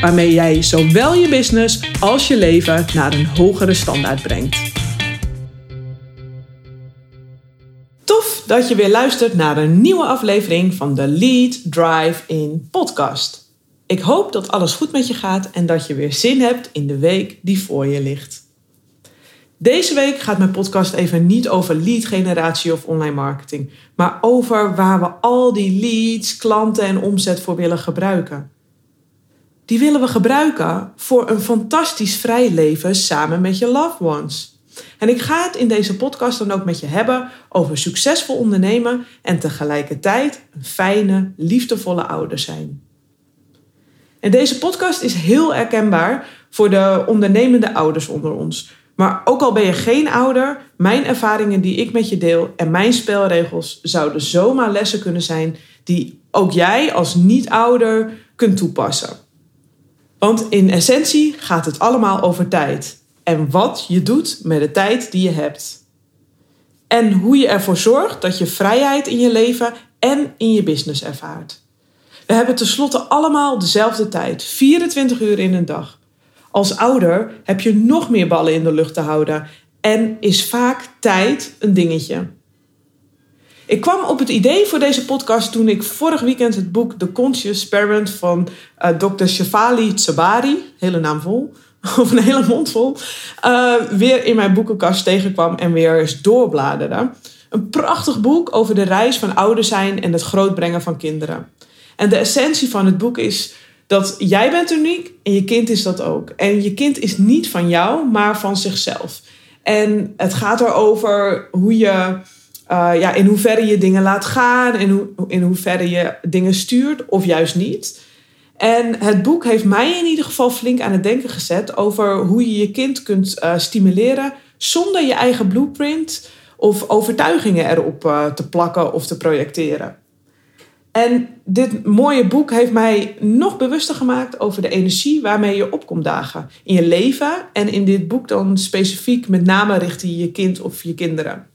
waarmee jij zowel je business als je leven naar een hogere standaard brengt. Tof dat je weer luistert naar een nieuwe aflevering van de Lead Drive in podcast. Ik hoop dat alles goed met je gaat en dat je weer zin hebt in de week die voor je ligt. Deze week gaat mijn podcast even niet over lead generatie of online marketing, maar over waar we al die leads, klanten en omzet voor willen gebruiken die willen we gebruiken voor een fantastisch vrij leven samen met je loved ones. En ik ga het in deze podcast dan ook met je hebben over succesvol ondernemen en tegelijkertijd een fijne, liefdevolle ouder zijn. En deze podcast is heel herkenbaar voor de ondernemende ouders onder ons. Maar ook al ben je geen ouder, mijn ervaringen die ik met je deel en mijn spelregels zouden zomaar lessen kunnen zijn die ook jij als niet-ouder kunt toepassen. Want in essentie gaat het allemaal over tijd. En wat je doet met de tijd die je hebt. En hoe je ervoor zorgt dat je vrijheid in je leven en in je business ervaart. We hebben tenslotte allemaal dezelfde tijd, 24 uur in een dag. Als ouder heb je nog meer ballen in de lucht te houden en is vaak tijd een dingetje. Ik kwam op het idee voor deze podcast toen ik vorig weekend het boek The Conscious Parent van uh, Dr. Shefali Tsabari, hele naam vol, of een hele mond vol, uh, weer in mijn boekenkast tegenkwam en weer eens doorbladerde. Een prachtig boek over de reis van ouder zijn en het grootbrengen van kinderen. En de essentie van het boek is dat jij bent uniek en je kind is dat ook. En je kind is niet van jou, maar van zichzelf. En het gaat erover hoe je uh, ja, in hoeverre je dingen laat gaan, in, ho in hoeverre je dingen stuurt of juist niet. En het boek heeft mij in ieder geval flink aan het denken gezet over hoe je je kind kunt uh, stimuleren zonder je eigen blueprint of overtuigingen erop uh, te plakken of te projecteren. En dit mooie boek heeft mij nog bewuster gemaakt over de energie waarmee je opkomt dagen in je leven. En in dit boek dan specifiek met name richting je kind of je kinderen.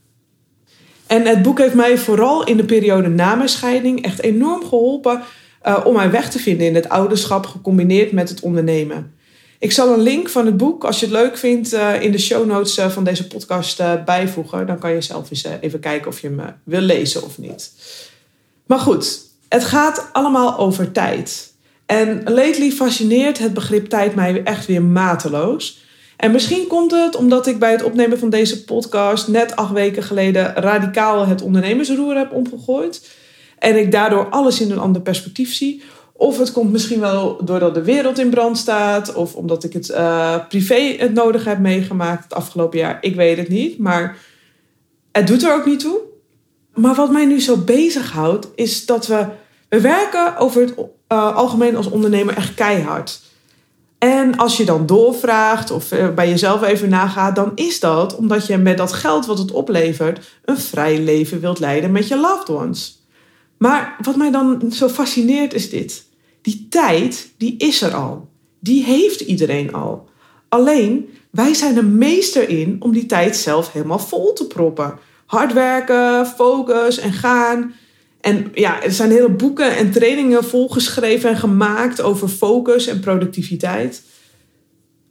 En het boek heeft mij vooral in de periode na mijn scheiding echt enorm geholpen uh, om mijn weg te vinden in het ouderschap gecombineerd met het ondernemen. Ik zal een link van het boek, als je het leuk vindt, uh, in de show notes uh, van deze podcast bijvoegen. Dan kan je zelf eens even kijken of je hem wil lezen of niet. Maar goed, het gaat allemaal over tijd. En lately fascineert het begrip tijd mij echt weer mateloos. En misschien komt het omdat ik bij het opnemen van deze podcast net acht weken geleden radicaal het ondernemersroer heb omgegooid. En ik daardoor alles in een ander perspectief zie. Of het komt misschien wel doordat de wereld in brand staat. Of omdat ik het uh, privé het nodig heb meegemaakt het afgelopen jaar. Ik weet het niet. Maar het doet er ook niet toe. Maar wat mij nu zo bezighoudt, is dat we. We werken over het uh, algemeen als ondernemer echt keihard. En als je dan doorvraagt of eh, bij jezelf even nagaat, dan is dat omdat je met dat geld wat het oplevert een vrij leven wilt leiden met je loved ones. Maar wat mij dan zo fascineert is dit. Die tijd, die is er al. Die heeft iedereen al. Alleen, wij zijn er meester in om die tijd zelf helemaal vol te proppen. Hard werken, focus en gaan. En ja, er zijn hele boeken en trainingen volgeschreven en gemaakt over focus en productiviteit.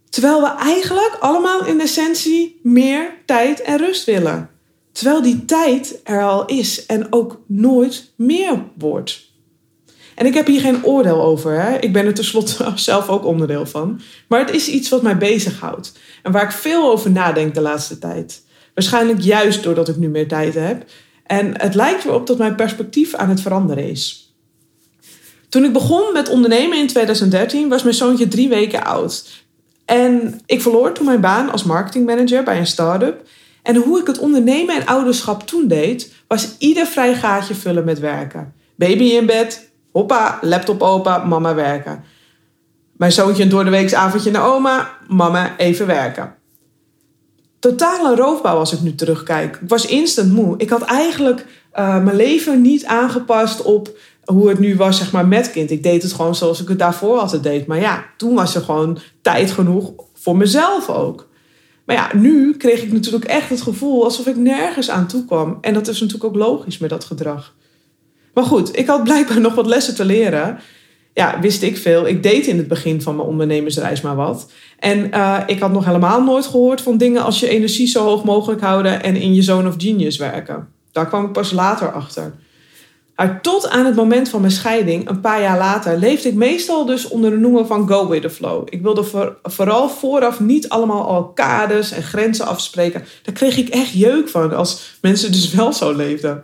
Terwijl we eigenlijk allemaal in essentie meer tijd en rust willen. Terwijl die tijd er al is en ook nooit meer wordt. En ik heb hier geen oordeel over. Hè? Ik ben er tenslotte zelf ook onderdeel van. Maar het is iets wat mij bezighoudt. En waar ik veel over nadenk de laatste tijd. Waarschijnlijk juist doordat ik nu meer tijd heb. En het lijkt erop dat mijn perspectief aan het veranderen is. Toen ik begon met ondernemen in 2013 was mijn zoontje drie weken oud. En ik verloor toen mijn baan als marketingmanager bij een start-up. En hoe ik het ondernemen en ouderschap toen deed, was ieder vrij gaatje vullen met werken. Baby in bed, hoppa, laptop open, mama werken. Mijn zoontje een door de weeks avondje naar oma, mama even werken. Totale roofbouw als ik nu terugkijk. Ik was instant moe. Ik had eigenlijk uh, mijn leven niet aangepast op hoe het nu was zeg maar, met kind. Ik deed het gewoon zoals ik het daarvoor altijd deed. Maar ja, toen was er gewoon tijd genoeg voor mezelf ook. Maar ja, nu kreeg ik natuurlijk echt het gevoel alsof ik nergens aan toe kwam. En dat is natuurlijk ook logisch met dat gedrag. Maar goed, ik had blijkbaar nog wat lessen te leren. Ja, wist ik veel. Ik deed in het begin van mijn ondernemersreis maar wat. En uh, ik had nog helemaal nooit gehoord van dingen als je energie zo hoog mogelijk houden en in je zone of genius werken. Daar kwam ik pas later achter. Maar tot aan het moment van mijn scheiding, een paar jaar later, leefde ik meestal dus onder de noemer van go with the flow. Ik wilde vooral vooraf niet allemaal al kaders en grenzen afspreken. Daar kreeg ik echt jeuk van als mensen dus wel zo leefden.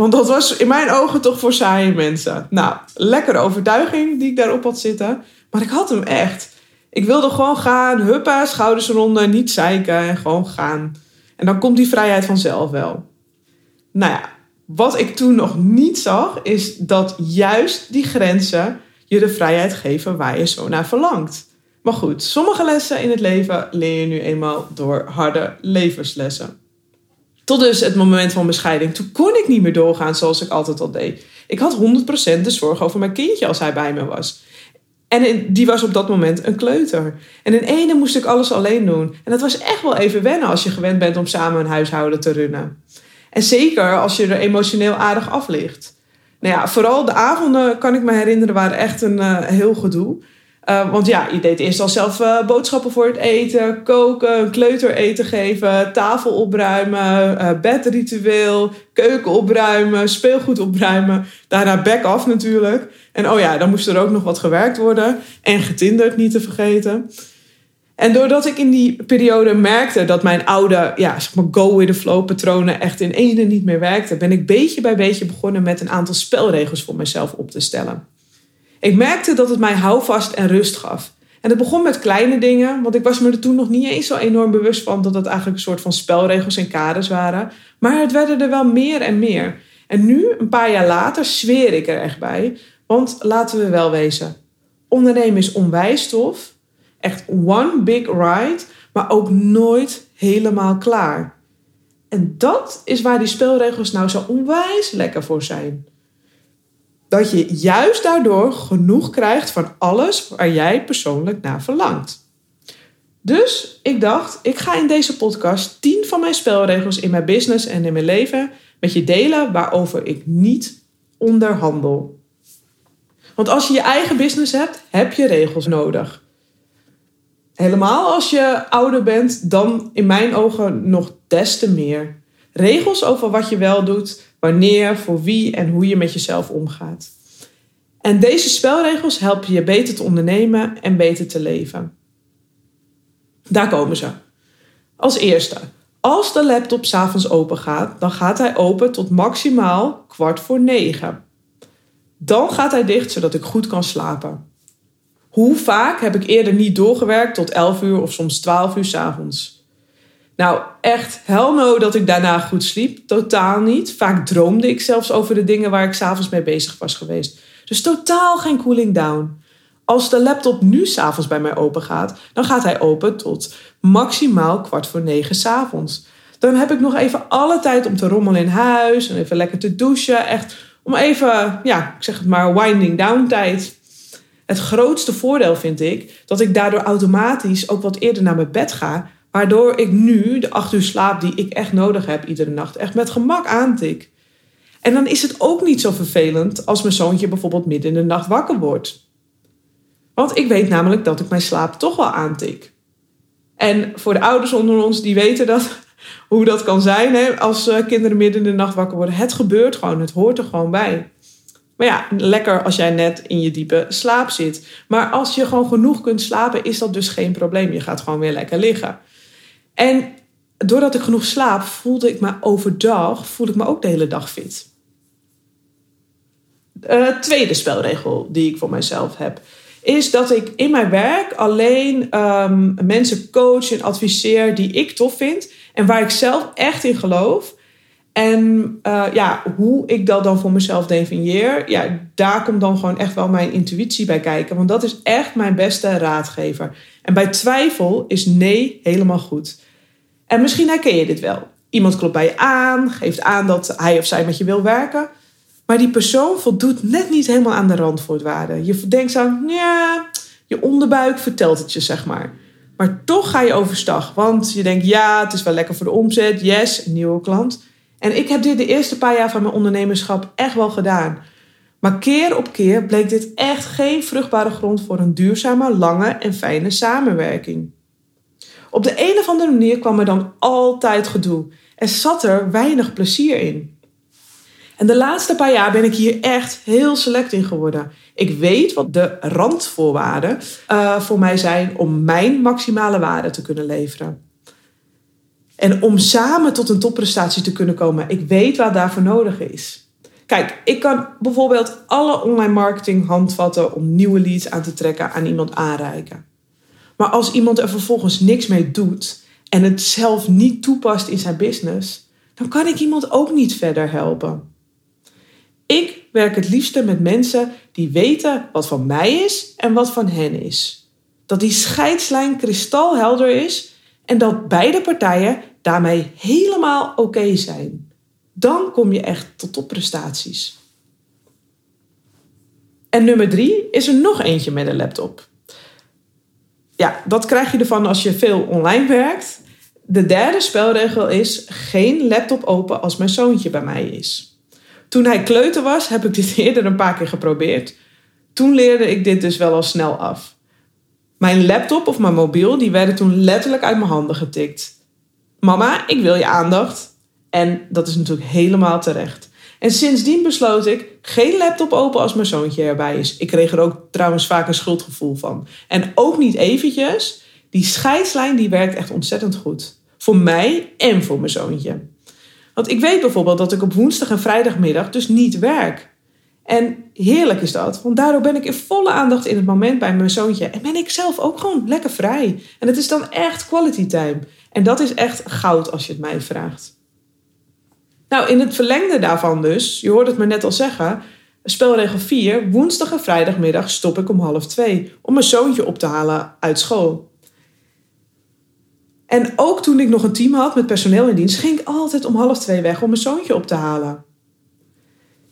Want dat was in mijn ogen toch voor saaie mensen. Nou, lekkere overtuiging die ik daarop had zitten. Maar ik had hem echt. Ik wilde gewoon gaan, huppa, schouders eronder, niet zeiken en gewoon gaan. En dan komt die vrijheid vanzelf wel. Nou ja, wat ik toen nog niet zag, is dat juist die grenzen je de vrijheid geven waar je zo naar verlangt. Maar goed, sommige lessen in het leven leer je nu eenmaal door harde levenslessen. Tot dus het moment van mijn scheiding. Toen kon ik niet meer doorgaan zoals ik altijd al deed. Ik had 100% de zorg over mijn kindje als hij bij me was. En die was op dat moment een kleuter. En in ene moest ik alles alleen doen. En dat was echt wel even wennen als je gewend bent om samen een huishouden te runnen. En zeker als je er emotioneel aardig af ligt. Nou ja, vooral de avonden kan ik me herinneren waren echt een uh, heel gedoe. Uh, want ja, je deed eerst al zelf uh, boodschappen voor het eten, koken, kleuter eten geven, tafel opruimen, uh, bedritueel, keuken opruimen, speelgoed opruimen. Daarna back af natuurlijk. En oh ja, dan moest er ook nog wat gewerkt worden. En getinderd niet te vergeten. En doordat ik in die periode merkte dat mijn oude ja, zeg maar go with the flow patronen echt in ene niet meer werkten, ben ik beetje bij beetje begonnen met een aantal spelregels voor mezelf op te stellen. Ik merkte dat het mij houvast en rust gaf. En het begon met kleine dingen, want ik was me er toen nog niet eens zo enorm bewust van dat het eigenlijk een soort van spelregels en kaders waren. Maar het werden er wel meer en meer. En nu, een paar jaar later, zweer ik er echt bij. Want laten we wel wezen, ondernemen is onwijs tof. Echt one big ride, maar ook nooit helemaal klaar. En dat is waar die spelregels nou zo onwijs lekker voor zijn. Dat je juist daardoor genoeg krijgt van alles waar jij persoonlijk naar verlangt. Dus ik dacht, ik ga in deze podcast 10 van mijn spelregels in mijn business en in mijn leven met je delen waarover ik niet onderhandel. Want als je je eigen business hebt, heb je regels nodig. Helemaal als je ouder bent, dan in mijn ogen nog des te meer. Regels over wat je wel doet, wanneer, voor wie en hoe je met jezelf omgaat. En deze spelregels helpen je beter te ondernemen en beter te leven. Daar komen ze. Als eerste, als de laptop s'avonds open gaat, dan gaat hij open tot maximaal kwart voor negen. Dan gaat hij dicht zodat ik goed kan slapen. Hoe vaak heb ik eerder niet doorgewerkt tot 11 uur of soms 12 uur s avonds? Nou, echt hell no dat ik daarna goed sliep. Totaal niet. Vaak droomde ik zelfs over de dingen waar ik s'avonds mee bezig was geweest. Dus totaal geen cooling down. Als de laptop nu s'avonds bij mij open gaat, dan gaat hij open tot maximaal kwart voor negen s'avonds. Dan heb ik nog even alle tijd om te rommelen in huis en even lekker te douchen. Echt om even, ja, ik zeg het maar, winding down tijd. Het grootste voordeel vind ik dat ik daardoor automatisch ook wat eerder naar mijn bed ga. Waardoor ik nu de acht uur slaap die ik echt nodig heb iedere nacht echt met gemak aantik. En dan is het ook niet zo vervelend als mijn zoontje bijvoorbeeld midden in de nacht wakker wordt. Want ik weet namelijk dat ik mijn slaap toch wel aantik. En voor de ouders onder ons die weten dat, hoe dat kan zijn hè, als eh, kinderen midden in de nacht wakker worden. Het gebeurt gewoon, het hoort er gewoon bij. Maar ja, lekker als jij net in je diepe slaap zit. Maar als je gewoon genoeg kunt slapen, is dat dus geen probleem. Je gaat gewoon weer lekker liggen. En doordat ik genoeg slaap, voelde ik me overdag voelde ik me ook de hele dag fit. Uh, tweede spelregel die ik voor mezelf heb, is dat ik in mijn werk alleen um, mensen coach en adviseer die ik tof vind en waar ik zelf echt in geloof. En uh, ja, hoe ik dat dan voor mezelf definieer, ja, daar komt dan gewoon echt wel mijn intuïtie bij kijken. Want dat is echt mijn beste raadgever. En bij twijfel is nee helemaal goed. En misschien herken je dit wel. Iemand klopt bij je aan, geeft aan dat hij of zij met je wil werken. Maar die persoon voldoet net niet helemaal aan de randvoorwaarden. Je denkt aan, ja, je onderbuik vertelt het je, zeg maar. Maar toch ga je overstag. Want je denkt, ja, het is wel lekker voor de omzet. Yes, een nieuwe klant. En ik heb dit de eerste paar jaar van mijn ondernemerschap echt wel gedaan. Maar keer op keer bleek dit echt geen vruchtbare grond voor een duurzame, lange en fijne samenwerking. Op de een of andere manier kwam er dan altijd gedoe. Er zat er weinig plezier in. En de laatste paar jaar ben ik hier echt heel select in geworden. Ik weet wat de randvoorwaarden uh, voor mij zijn om mijn maximale waarde te kunnen leveren. En om samen tot een topprestatie te kunnen komen, ik weet wat daarvoor nodig is. Kijk, ik kan bijvoorbeeld alle online marketing handvatten om nieuwe leads aan te trekken aan iemand aanreiken. Maar als iemand er vervolgens niks mee doet en het zelf niet toepast in zijn business, dan kan ik iemand ook niet verder helpen. Ik werk het liefste met mensen die weten wat van mij is en wat van hen is. Dat die scheidslijn kristalhelder is en dat beide partijen daarmee helemaal oké zijn. Dan kom je echt tot topprestaties. En nummer drie is er nog eentje met een laptop. Ja, dat krijg je ervan als je veel online werkt. De derde spelregel is geen laptop open als mijn zoontje bij mij is. Toen hij kleuter was, heb ik dit eerder een paar keer geprobeerd. Toen leerde ik dit dus wel al snel af. Mijn laptop of mijn mobiel, die werden toen letterlijk uit mijn handen getikt. Mama, ik wil je aandacht. En dat is natuurlijk helemaal terecht. En sindsdien besloot ik geen laptop open als mijn zoontje erbij is. Ik kreeg er ook trouwens vaak een schuldgevoel van. En ook niet eventjes. Die scheidslijn die werkt echt ontzettend goed. Voor mij en voor mijn zoontje. Want ik weet bijvoorbeeld dat ik op woensdag en vrijdagmiddag dus niet werk. En heerlijk is dat, want daardoor ben ik in volle aandacht in het moment bij mijn zoontje. En ben ik zelf ook gewoon lekker vrij. En het is dan echt quality time. En dat is echt goud als je het mij vraagt. Nou, in het verlengde daarvan dus, je hoort het me net al zeggen, spelregel 4, woensdag en vrijdagmiddag stop ik om half twee om mijn zoontje op te halen uit school. En ook toen ik nog een team had met personeel in dienst, ging ik altijd om half twee weg om mijn zoontje op te halen.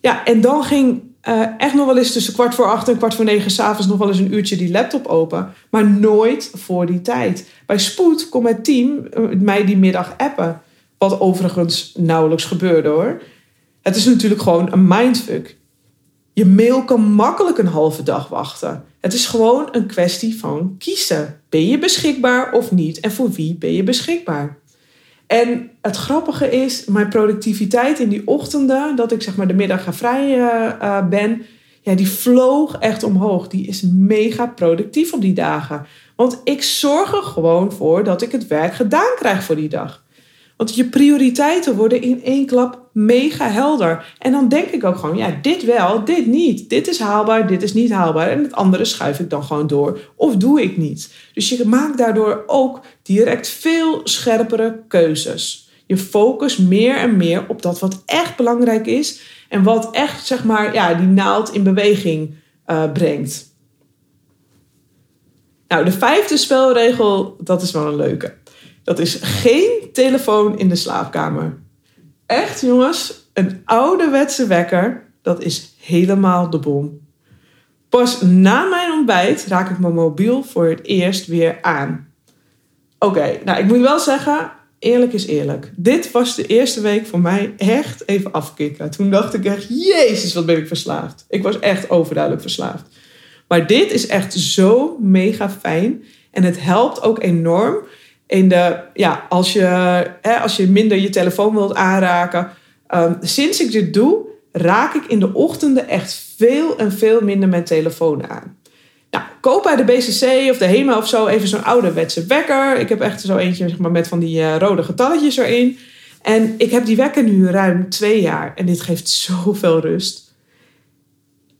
Ja, en dan ging uh, echt nog wel eens tussen kwart voor acht en kwart voor negen s'avonds nog wel eens een uurtje die laptop open. Maar nooit voor die tijd. Bij spoed kon mijn team eh, mij die middag appen. Wat overigens nauwelijks gebeurde hoor. Het is natuurlijk gewoon een mindfuck. Je mail kan makkelijk een halve dag wachten. Het is gewoon een kwestie van kiezen. Ben je beschikbaar of niet? En voor wie ben je beschikbaar? En het grappige is, mijn productiviteit in die ochtenden, dat ik zeg maar de middag ga vrij uh, ben, ja, die vloog echt omhoog. Die is mega productief op die dagen. Want ik zorg er gewoon voor dat ik het werk gedaan krijg voor die dag. Want je prioriteiten worden in één klap mega helder. En dan denk ik ook gewoon, ja, dit wel, dit niet. Dit is haalbaar, dit is niet haalbaar. En het andere schuif ik dan gewoon door of doe ik niet. Dus je maakt daardoor ook direct veel scherpere keuzes. Je focus meer en meer op dat wat echt belangrijk is en wat echt, zeg maar, ja, die naald in beweging uh, brengt. Nou, de vijfde spelregel, dat is wel een leuke. Dat is geen telefoon in de slaapkamer. Echt jongens, een ouderwetse wekker, dat is helemaal de bom. Pas na mijn ontbijt raak ik mijn mobiel voor het eerst weer aan. Oké, nou ik moet wel zeggen, eerlijk is eerlijk. Dit was de eerste week voor mij echt even afkicken. Toen dacht ik echt, jezus, wat ben ik verslaafd. Ik was echt overduidelijk verslaafd. Maar dit is echt zo mega fijn. En het helpt ook enorm in de, ja, als, je, hè, als je minder je telefoon wilt aanraken. Um, sinds ik dit doe, raak ik in de ochtenden echt veel en veel minder mijn telefoon aan. Nou, koop bij de BCC of de HEMA of zo even zo'n ouderwetse wekker. Ik heb echt zo eentje zeg maar, met van die uh, rode getalletjes erin. En ik heb die wekker nu ruim twee jaar. En dit geeft zoveel rust.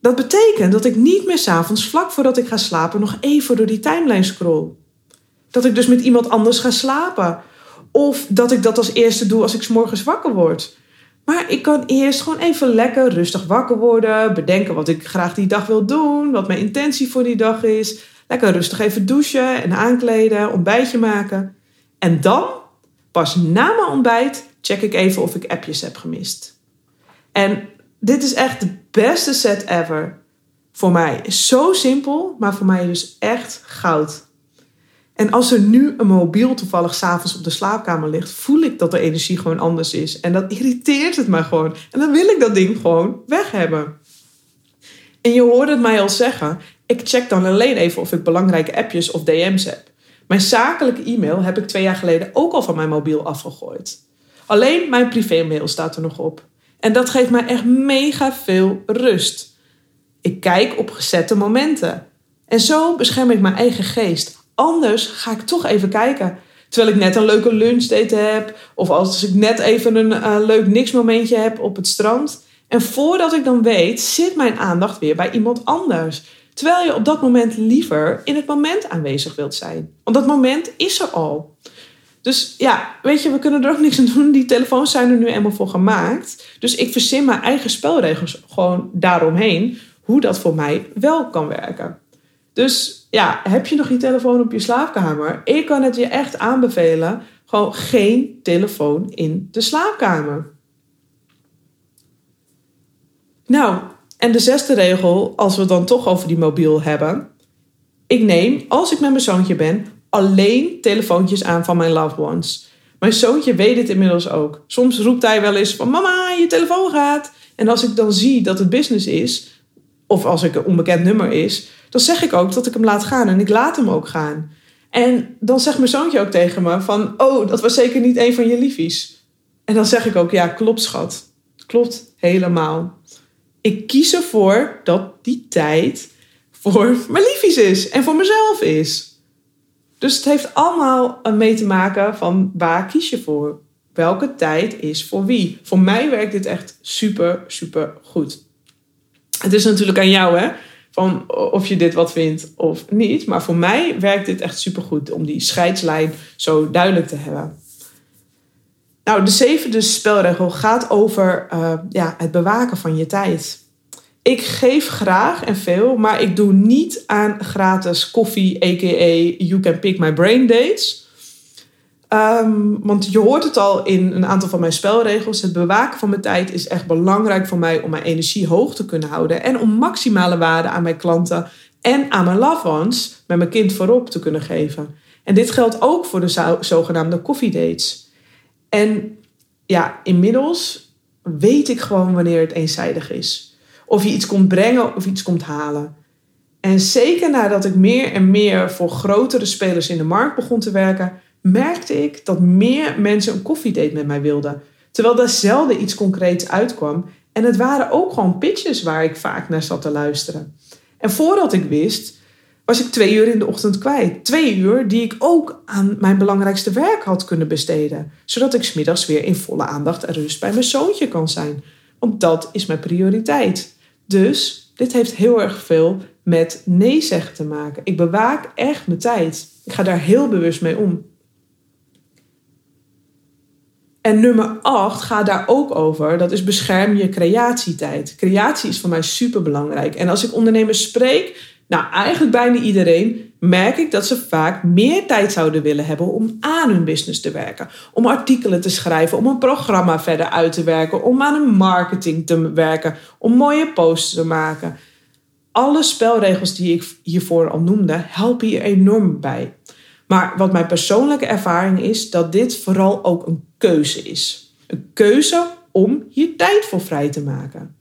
Dat betekent dat ik niet meer s'avonds vlak voordat ik ga slapen nog even door die timeline scroll. Dat ik dus met iemand anders ga slapen. Of dat ik dat als eerste doe als ik s morgens wakker word. Maar ik kan eerst gewoon even lekker rustig wakker worden. Bedenken wat ik graag die dag wil doen. Wat mijn intentie voor die dag is. Lekker rustig even douchen en aankleden. Ontbijtje maken. En dan, pas na mijn ontbijt, check ik even of ik appjes heb gemist. En dit is echt de beste set ever. Voor mij. Zo simpel, maar voor mij dus echt goud. En als er nu een mobiel toevallig s'avonds op de slaapkamer ligt, voel ik dat de energie gewoon anders is. En dat irriteert het me gewoon. En dan wil ik dat ding gewoon weg hebben. En je hoorde het mij al zeggen, ik check dan alleen even of ik belangrijke appjes of DM's heb. Mijn zakelijke e-mail heb ik twee jaar geleden ook al van mijn mobiel afgegooid. Alleen mijn privémail staat er nog op. En dat geeft mij echt mega veel rust. Ik kijk op gezette momenten. En zo bescherm ik mijn eigen geest. Anders ga ik toch even kijken. Terwijl ik net een leuke lunchdate heb. Of als ik net even een uh, leuk niksmomentje heb op het strand. En voordat ik dan weet, zit mijn aandacht weer bij iemand anders. Terwijl je op dat moment liever in het moment aanwezig wilt zijn. Want dat moment is er al. Dus ja, weet je, we kunnen er ook niks aan doen. Die telefoons zijn er nu eenmaal voor gemaakt. Dus ik verzin mijn eigen spelregels gewoon daaromheen. Hoe dat voor mij wel kan werken. Dus ja, heb je nog je telefoon op je slaapkamer? Ik kan het je echt aanbevelen. Gewoon geen telefoon in de slaapkamer. Nou, en de zesde regel, als we het dan toch over die mobiel hebben. Ik neem, als ik met mijn zoontje ben, alleen telefoontjes aan van mijn loved ones. Mijn zoontje weet het inmiddels ook. Soms roept hij wel eens van mama, je telefoon gaat. En als ik dan zie dat het business is, of als ik een onbekend nummer is, dan zeg ik ook dat ik hem laat gaan en ik laat hem ook gaan. En dan zegt mijn zoontje ook tegen me van, oh, dat was zeker niet een van je liefies. En dan zeg ik ook, ja, klopt schat. Klopt helemaal. Ik kies ervoor dat die tijd voor mijn liefies is en voor mezelf is. Dus het heeft allemaal mee te maken van waar kies je voor? Welke tijd is voor wie? Voor mij werkt dit echt super, super goed. Het is natuurlijk aan jou, hè? Van of je dit wat vindt of niet. Maar voor mij werkt dit echt super goed om die scheidslijn zo duidelijk te hebben. Nou, de zevende spelregel gaat over uh, ja, het bewaken van je tijd. Ik geef graag en veel, maar ik doe niet aan gratis koffie, a.k.a. You Can Pick My Brain Dates. Um, want je hoort het al in een aantal van mijn spelregels. Het bewaken van mijn tijd is echt belangrijk voor mij om mijn energie hoog te kunnen houden. En om maximale waarde aan mijn klanten en aan mijn loved ones met mijn kind voorop te kunnen geven. En dit geldt ook voor de zogenaamde koffiedates. En ja, inmiddels weet ik gewoon wanneer het eenzijdig is. Of je iets komt brengen of iets komt halen. En zeker nadat ik meer en meer voor grotere spelers in de markt begon te werken, merkte ik dat meer mensen een koffiedate met mij wilden. Terwijl daar zelden iets concreets uitkwam. En het waren ook gewoon pitches waar ik vaak naar zat te luisteren. En voordat ik wist, was ik twee uur in de ochtend kwijt. Twee uur die ik ook aan mijn belangrijkste werk had kunnen besteden. Zodat ik smiddags weer in volle aandacht en rust bij mijn zoontje kan zijn. Want dat is mijn prioriteit. Dus dit heeft heel erg veel met nee zeggen te maken. Ik bewaak echt mijn tijd. Ik ga daar heel bewust mee om. En nummer 8 gaat daar ook over. Dat is bescherm je creatietijd. Creatie is voor mij super belangrijk. En als ik ondernemers spreek, nou eigenlijk bijna iedereen, merk ik dat ze vaak meer tijd zouden willen hebben om aan hun business te werken. Om artikelen te schrijven, om een programma verder uit te werken, om aan een marketing te werken, om mooie posts te maken. Alle spelregels die ik hiervoor al noemde, helpen hier enorm bij. Maar wat mijn persoonlijke ervaring is, dat dit vooral ook een keuze is. Een keuze om hier tijd voor vrij te maken.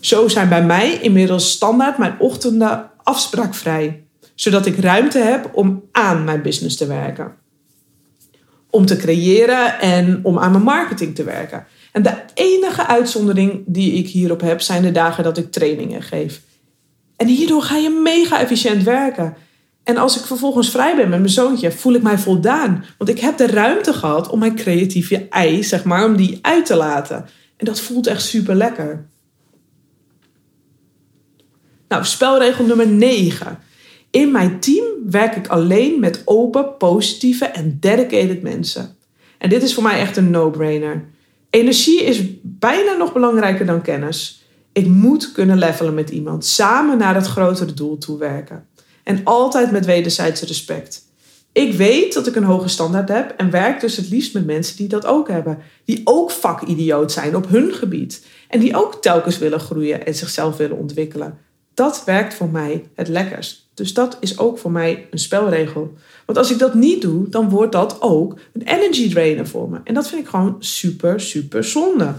Zo zijn bij mij inmiddels standaard mijn ochtenden afspraakvrij, zodat ik ruimte heb om aan mijn business te werken. Om te creëren en om aan mijn marketing te werken. En de enige uitzondering die ik hierop heb zijn de dagen dat ik trainingen geef. En hierdoor ga je mega efficiënt werken. En als ik vervolgens vrij ben met mijn zoontje, voel ik mij voldaan. Want ik heb de ruimte gehad om mijn creatieve ei, zeg maar, om die uit te laten. En dat voelt echt super lekker. Nou, spelregel nummer 9. In mijn team werk ik alleen met open, positieve en dedicated mensen. En dit is voor mij echt een no-brainer. Energie is bijna nog belangrijker dan kennis. Ik moet kunnen levelen met iemand, samen naar het grotere doel toe werken. En altijd met wederzijds respect. Ik weet dat ik een hoge standaard heb en werk dus het liefst met mensen die dat ook hebben. Die ook vakidioot zijn op hun gebied. En die ook telkens willen groeien en zichzelf willen ontwikkelen. Dat werkt voor mij het lekkerst. Dus dat is ook voor mij een spelregel. Want als ik dat niet doe, dan wordt dat ook een energy drainer voor me. En dat vind ik gewoon super, super zonde.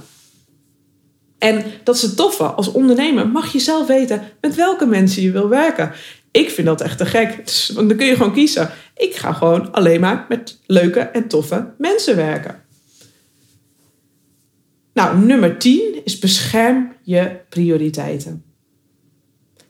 En dat is het toffe. Als ondernemer mag je zelf weten met welke mensen je wil werken. Ik vind dat echt te gek. Want dan kun je gewoon kiezen. Ik ga gewoon alleen maar met leuke en toffe mensen werken. Nou, nummer 10 is bescherm je prioriteiten.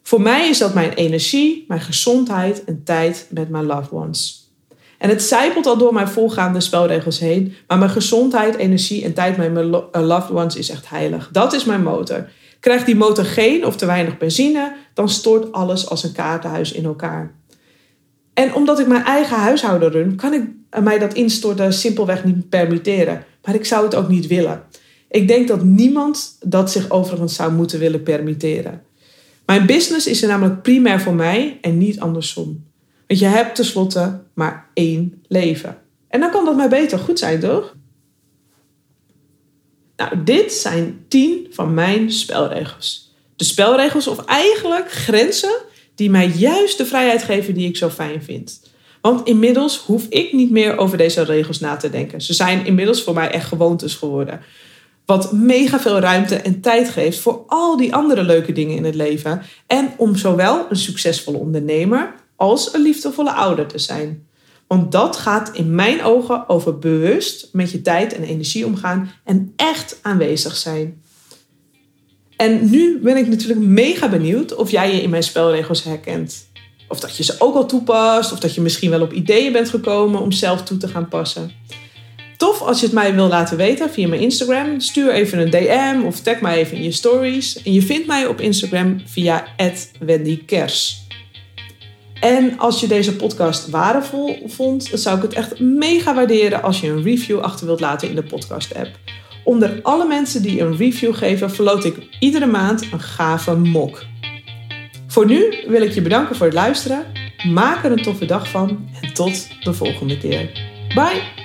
Voor mij is dat mijn energie, mijn gezondheid en tijd met mijn loved ones. En het zijpelt al door mijn volgaande spelregels heen, maar mijn gezondheid, energie en tijd met mijn eh, loved ones is echt heilig. Dat is mijn motor. Krijgt die motor geen of te weinig benzine, dan stort alles als een kaartenhuis in elkaar. En omdat ik mijn eigen huishouden run, kan ik mij dat instorten simpelweg niet permitteren. Maar ik zou het ook niet willen. Ik denk dat niemand dat zich overigens zou moeten willen permitteren. Mijn business is er namelijk primair voor mij en niet andersom. Want je hebt tenslotte maar één leven. En dan kan dat maar beter goed zijn, toch? Nou, dit zijn tien van mijn spelregels. De spelregels of eigenlijk grenzen die mij juist de vrijheid geven die ik zo fijn vind. Want inmiddels hoef ik niet meer over deze regels na te denken. Ze zijn inmiddels voor mij echt gewoontes geworden. Wat mega veel ruimte en tijd geeft voor al die andere leuke dingen in het leven. En om zowel een succesvolle ondernemer als een liefdevolle ouder te zijn. Want dat gaat in mijn ogen over bewust met je tijd en energie omgaan en echt aanwezig zijn. En nu ben ik natuurlijk mega benieuwd of jij je in mijn spelregels herkent. Of dat je ze ook al toepast, of dat je misschien wel op ideeën bent gekomen om zelf toe te gaan passen. Tof als je het mij wil laten weten via mijn Instagram. Stuur even een DM of tag mij even in je stories. En je vindt mij op Instagram via @wendykers. En als je deze podcast waardevol vond, dan zou ik het echt mega waarderen als je een review achter wilt laten in de podcast-app. Onder alle mensen die een review geven, verloot ik iedere maand een gave mok. Voor nu wil ik je bedanken voor het luisteren. Maak er een toffe dag van en tot de volgende keer. Bye!